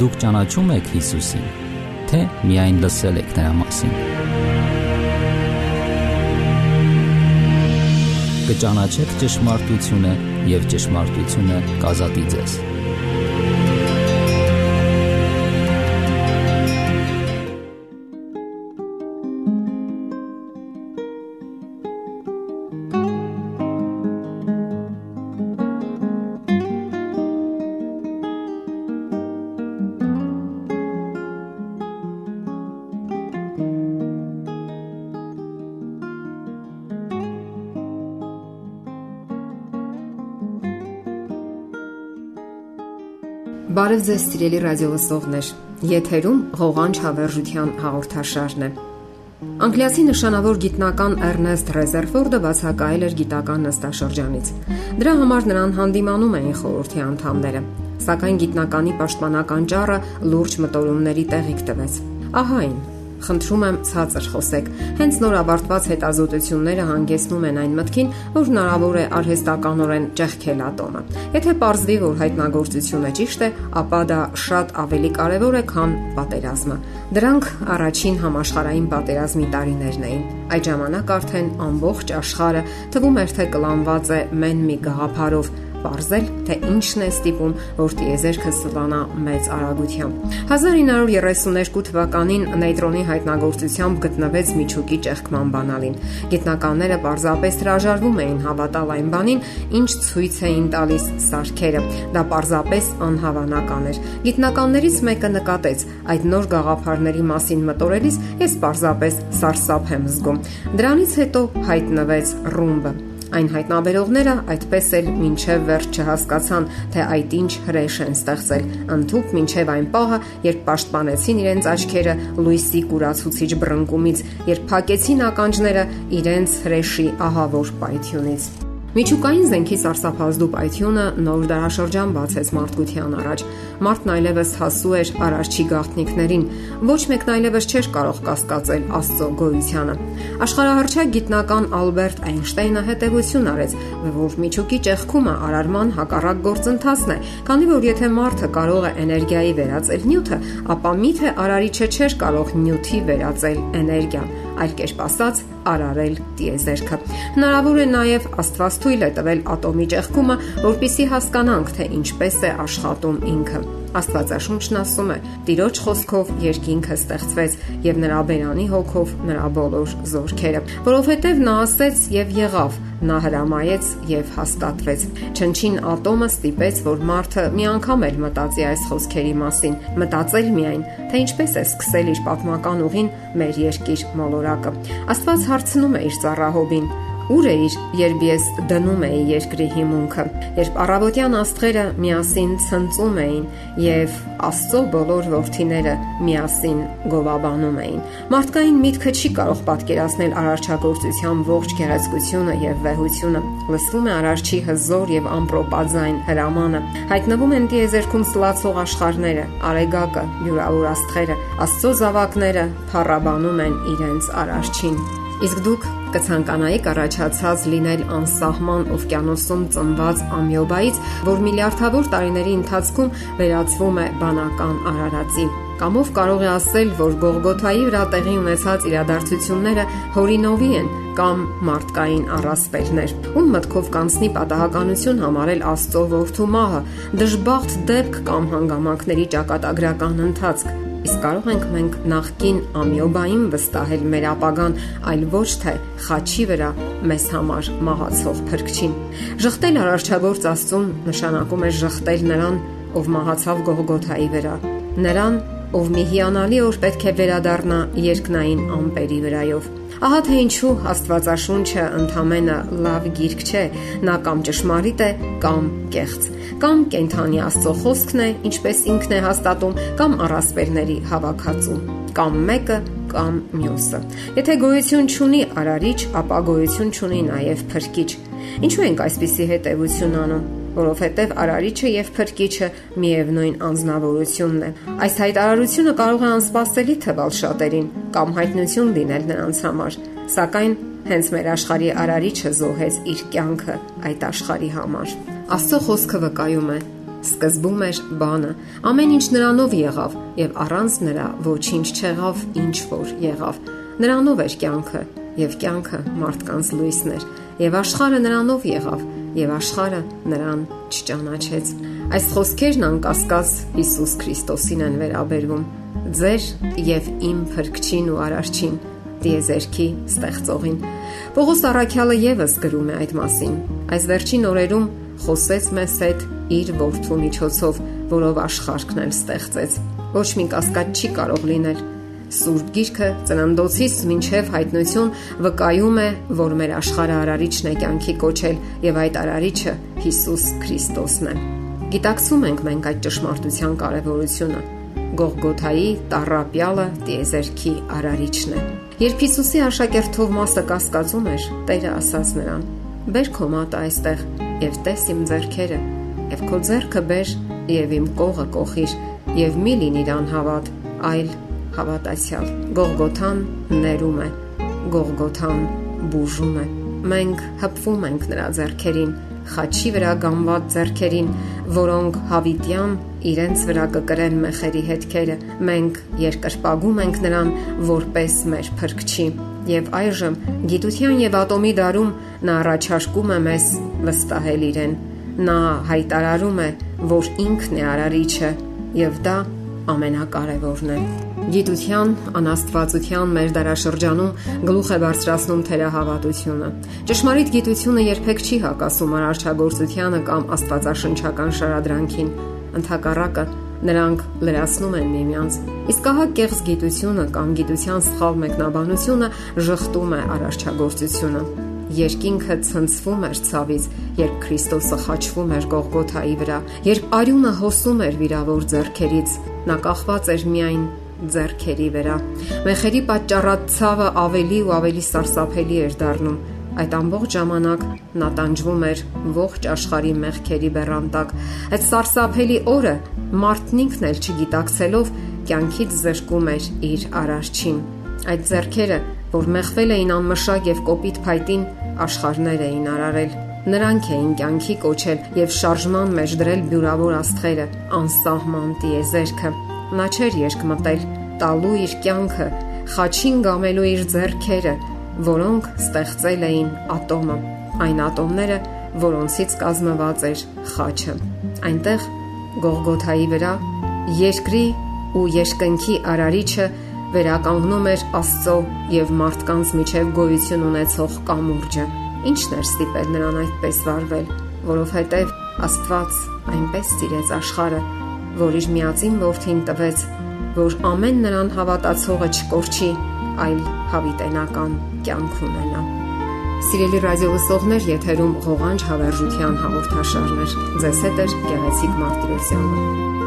Դուք ճանաչում եք Հիսուսին, թե միայն լսել եք նրա մասին։ Կճանաչեք ճշմարտությունը եւ ճշմարտությունը կազատի ձեզ։ Բարև ձեզ, սիրելի ռադիոլսողներ։ Եթերում ղողանջ հավերժության հաղորդաշարն է։ Անգլիացի նշանավոր գիտնական Էրնեստ Ռեզերֆորդը բացակայել էր գիտական նստաշրջանից։ Դրա համար նրան հանդիմանում էին խորհրդի անդամները, սակայն գիտնականի պաշտպանական ճառը լուրջ մտորումների տեղիք տվեց։ Ահա այն, Խնդրում եմ ցածր խոսեք։ Հենց նոր ավարտված հետազոտությունները հանգեցնում են այն մտքին, որ հնարավոր է արհեստականորեն ճեղքել ատոմը։ Եթե ողջվի, որ հայտնագործությունը ճիշտ է, ապա դա շատ ավելի կարևոր է, քան պատերազմը։ Դրանք առաջին համաշխարհային պատերազմի տարիներն էին։ Այդ ժամանակ արդեն ամբողջ աշխարհը թվում էր թե կլանված է մեն մի գաղափարով ողրզել, թե ինչն է ստիպում, որ տիեզերքը սլանա մեծ արագությամբ։ 1932 թվականին նեյտրոնի հայտնագործությամբ գտնվեց միջուկի ճեղքման բանալին։ Գիտնականները պարզապես հրաժարվում էին հավատալ այն բանին, ինչ ցույց էին տալիս սարքերը։ Դա պարզապես անհավանական էր։ Գիտնականներից մեկը նկատեց. այդ նոր գաղափարների մասին մտորելիս ես պարզապես սարսափ եմ զգում։ Դրանից հետո հայտնվեց ռումբը Այն հայտնաբերողները այդպես էլ մինչև վերջ չհասկացան, թե այդ ինչ հրեշ են ստեղծել, ընդհուպ մինչև այն պահը, երբ պաշտպանեցին իրենց աչքերը լույսի կուրացուցիչ բռնկումից, երբ փակեցին ականջները իրենց հրեշի ահավոր պայթյունից։ Միջուկային զենքի սարսափազդու պայթյունը նոր դարաշրջան բացեց մարդկության առաջ։ Մարդն այլևս հասու էր արարչի գաղտնիքներին, ոչ մեկն այլևս չէր կարող կասկածել Աստծո գոյությանը։ Աշխարհահռչակ գիտնական Ալբերտ Այնշտեյնը հետևություն արեց, որ միջուկի ճեղքումը արարման հակառակ գործընթացն է, քանի որ եթե մարդը կարող է էներգիայի վերածել նյութը, ապա միթե արարիչը չէր կարող նյութի վերածել էներգիա, այլ կերպ ասած արարել տիեզերքը։ Հնարավոր է նաև Աստված թույլ է տվել ատոմի ճեղքումը, որpիսի հասկանանք, թե ինչպես է աշխատում ինքը։ Աստվածաշունչն ասում է. Տիրոջ խոսքով երկինքը ստեղծվեց եւ նրա բերանի հոգով նրա բոլոր զորքերը, որովհետեւ նա ասեց եւ եղավ, նա հրամայեց եւ հաստատվեց։ Չնչին ատոմը ստիպեց, որ մարդը մի անգամ էլ մտածի այս խոսքերի մասին, մտածել միայն, թե ինչպես է սկսել իր պատմական ուղին մեր երկիր մոլորակը։ Աստված հարցնում է իր ծառահոբին Ուր է իր, երբ ես դնում էի երկրի հիմունքը, երբ առավոտյան աստղերը միասին ցնծում էին եւ Աստծո բոլոր ворթիները միասին գովաբանում էին։ Մարդկային միտքը չի կարող պատկերացնել արարչագործության ողջ գեղեցկությունը եւ վեհությունը։ Լսվում է արարչի հզոր եւ ամպրոպաձայն հրամանը։ Հայտնվում են դիեզերքում սլացող աշխարները, արեգակը, յուրավոր աստղերը, Աստծո զավակները փառաբանում են իրենց արարչին։ Իսկ դուք կցանկանայիք առաջացած լինել անսահման օվկիանոսում ծնված ամյոբայից, որ միլիարդավոր տարիների ընթացքում վերածվում է բանական արարածի։ Կամով կարող է ասել, որ Գողգոթայի վրա տեղի ունեցած իրադարձությունները հորինովի են կամ մարդկային առասպելներ։ Ում մտքով կանցնի պատահականություն համարել Աստծո որդու մահը, դժբախտ դեպք կամ հանգամանքների ճակատագրական ընթացք Իսկ կարող ենք մենք նախքին ամյոբային վստահել մեր ապագան, այլ ոչ թե խաչի վրա մեզ համար մահացող փրկչին։ Ժխտել արարչագործ Աստծուն նշանակում է ժխտել նրան, ով մահացավ Գողգոթայի վրա։ Նրան, ով մի հիանալի օր պետք է վերադառնա երկնային ամպերի վրայով։ Ահա թե ինչու Աստվածաշունչը ընդամենը լավ գիրք չէ, նա կամ ճշմարիտ է, կամ կեղծ, կամ կենթանի Աստծո խոսքն է, ինչպես ինքն է հաստատում, կամ առասպելների հավաքածու, կամ մեկը, կամ մյուսը։ Եթե գոյություն չունի արարիչ, ապա գոյություն չունի նաև փրկիչ։ Ինչու ենք այսպիսի հետևություն անում որովհետև արարիչը եւ փրկիչը միևնույն անznավորությունն է։ Այս հայտարարությունը կարող է անսպասելի թվալ շատերին կամ հայտնություն լինել նրանց համար, սակայն հենց մեր աշխարհի արարիչը զոհեց իր կյանքը այդ աշխարհի համար։ Աստծո խոսքը վկայում է. Սկզբում էր բանը։ Ամեն ինչ նրանով եղավ, եւ առանց նրա ոչինչ չեղավ, ինչ որ եղավ։ Նրանով էր կյանքը, եւ կյանքը մարդկանց լույսն էր, եւ աշխարհը նրանով եղավ, եւ աշխարհը նրան չճանաչեց։ Այս խոսքերն անկասկած Հիսուս Քրիստոսին են վերաբերվում։ Ձեր եւ իմ փրկչին ու արարչին դիեզերքի ստեղծողին։ Պողոս Արաքյալը եւս գրում է այդ մասին։ Այս վերջին օրերում խոսեց մեզ հետ իր որդու միջոցով, որով աշխարհքն էլ ստեղծեց։ Ոչ մի կասկած չի կարող լինել։ Սուրբ Գիրքը ծննդոցից մինչև հայտնություն վկայում է, որ մեր աշխարհը արարիչն է կյանքի կոչել եւ այդ արարիչը Հիսուս Քրիստոսն է։ Գիտակցում ենք մենք այդ ճշմարտության կարևորությունը։ Գողգոթայի տարապյալը տիեզերքի արարիչն է։ Երբ Հիսուսի աշակերտով մասը կասկածում էր, Տերը ասաց նրան. «Բեր քո մատը այստեղ եւ տես իմ ձեռքերը, եւ քո ձեռքը բեր եւ իմ կողը կողիր, եւ մի լինիր անհավատ, այլ հավատացյալ»։ Գողգոթան ներում է, Գողգոթան բուժում է։ Մենք հպվում ենք նրա ձեռքերին, խաչի վրա գամված ձեռքերին, որոնք հավիտյան իրենց վրա կկրեն մեխերի հետքերը։ Մենք երկրպագում ենք նրան որպես մեր փրկչի։ Եվ այժմ գիտության եւ ատոմի դարում նա առաջարկում է մեզ վստահել իրեն։ Նա հայտարարում է, որ ինքն է արարիչը եւ դա ամենակարևորն է։ Գիտության, անաստվածության մեր դարաշրջանում գլուխ է բարձրացնում թերահավատությունը։ Ճշմարիտ գիտությունը երբեք չի հակասում արարչագործությանը կամ աստվածաշնչական շարադրանքին։ Ընթակառակը նրանք լրացնում են միմյանց։ Իսկ ահա կեղծ գիտությունը կամ գիտության սխալ մեկնաբանությունը շղթում է արարչագործությունը։ Երկինքը ցնցվում էր ցավից, երբ Քրիստոսը խաչվում էր Գողգոթայի վրա, երբ արյունը հոսում էր վիրավոր ձեռքերից, նա կախված էր միայն ձեռքերի վրա։ Մեխերի պատճառած ցավը ավելի ու ավելի սարսափելի էր դառնում։ Այդ ամբողջ ժամանակ նա տանջվում էր ողջ աշխարհի մեղքերի բեռանտակ։ Այդ սարսափելի օրը մարդն ինքն էլ չգիտակցելով կյանքից զրկում էր իր արարչին։ Այդ ձեռքերը, որ մեղվել էին անմշակ եւ կոպիտ փայտին, աշխարհներ էին արարել։ Նրանք էին կյանքի կոչել եւ շարժման մեջ դրել բյուրավոր աստղերը, անսահման տիեզերքը։ Նա չէր երկմտել տալու իր կյանքը, խաչին գամելու իր ձեռքերը, որոնք ստեղծել էին ատոմը, այն ատոմները, որոնցից կազմված էր խաչը։ Այնտեղ Գողգոթայի վրա երկրի ու երկնքի արարիչը վերականգնում էր Աստծո եւ մարդկանց միջև գոյություն ունեցող կամուրջը։ Ինչն էր ստիպել նրան այդպես վարվել, որովհետև Աստված այնպես սիրեց աշխարը, որ իր միածին որդին տվեց, որ ամեն նրան հավատացողը չկորչի, այլ հավիտենական կյանք ունենա։ Սիրելի ռադիոլսողներ, եթերում ղողանջ հավերժության հաղորդաշարներ։ Ձեզ հետ է Գեղեցիկ Մարտիրոսյանը։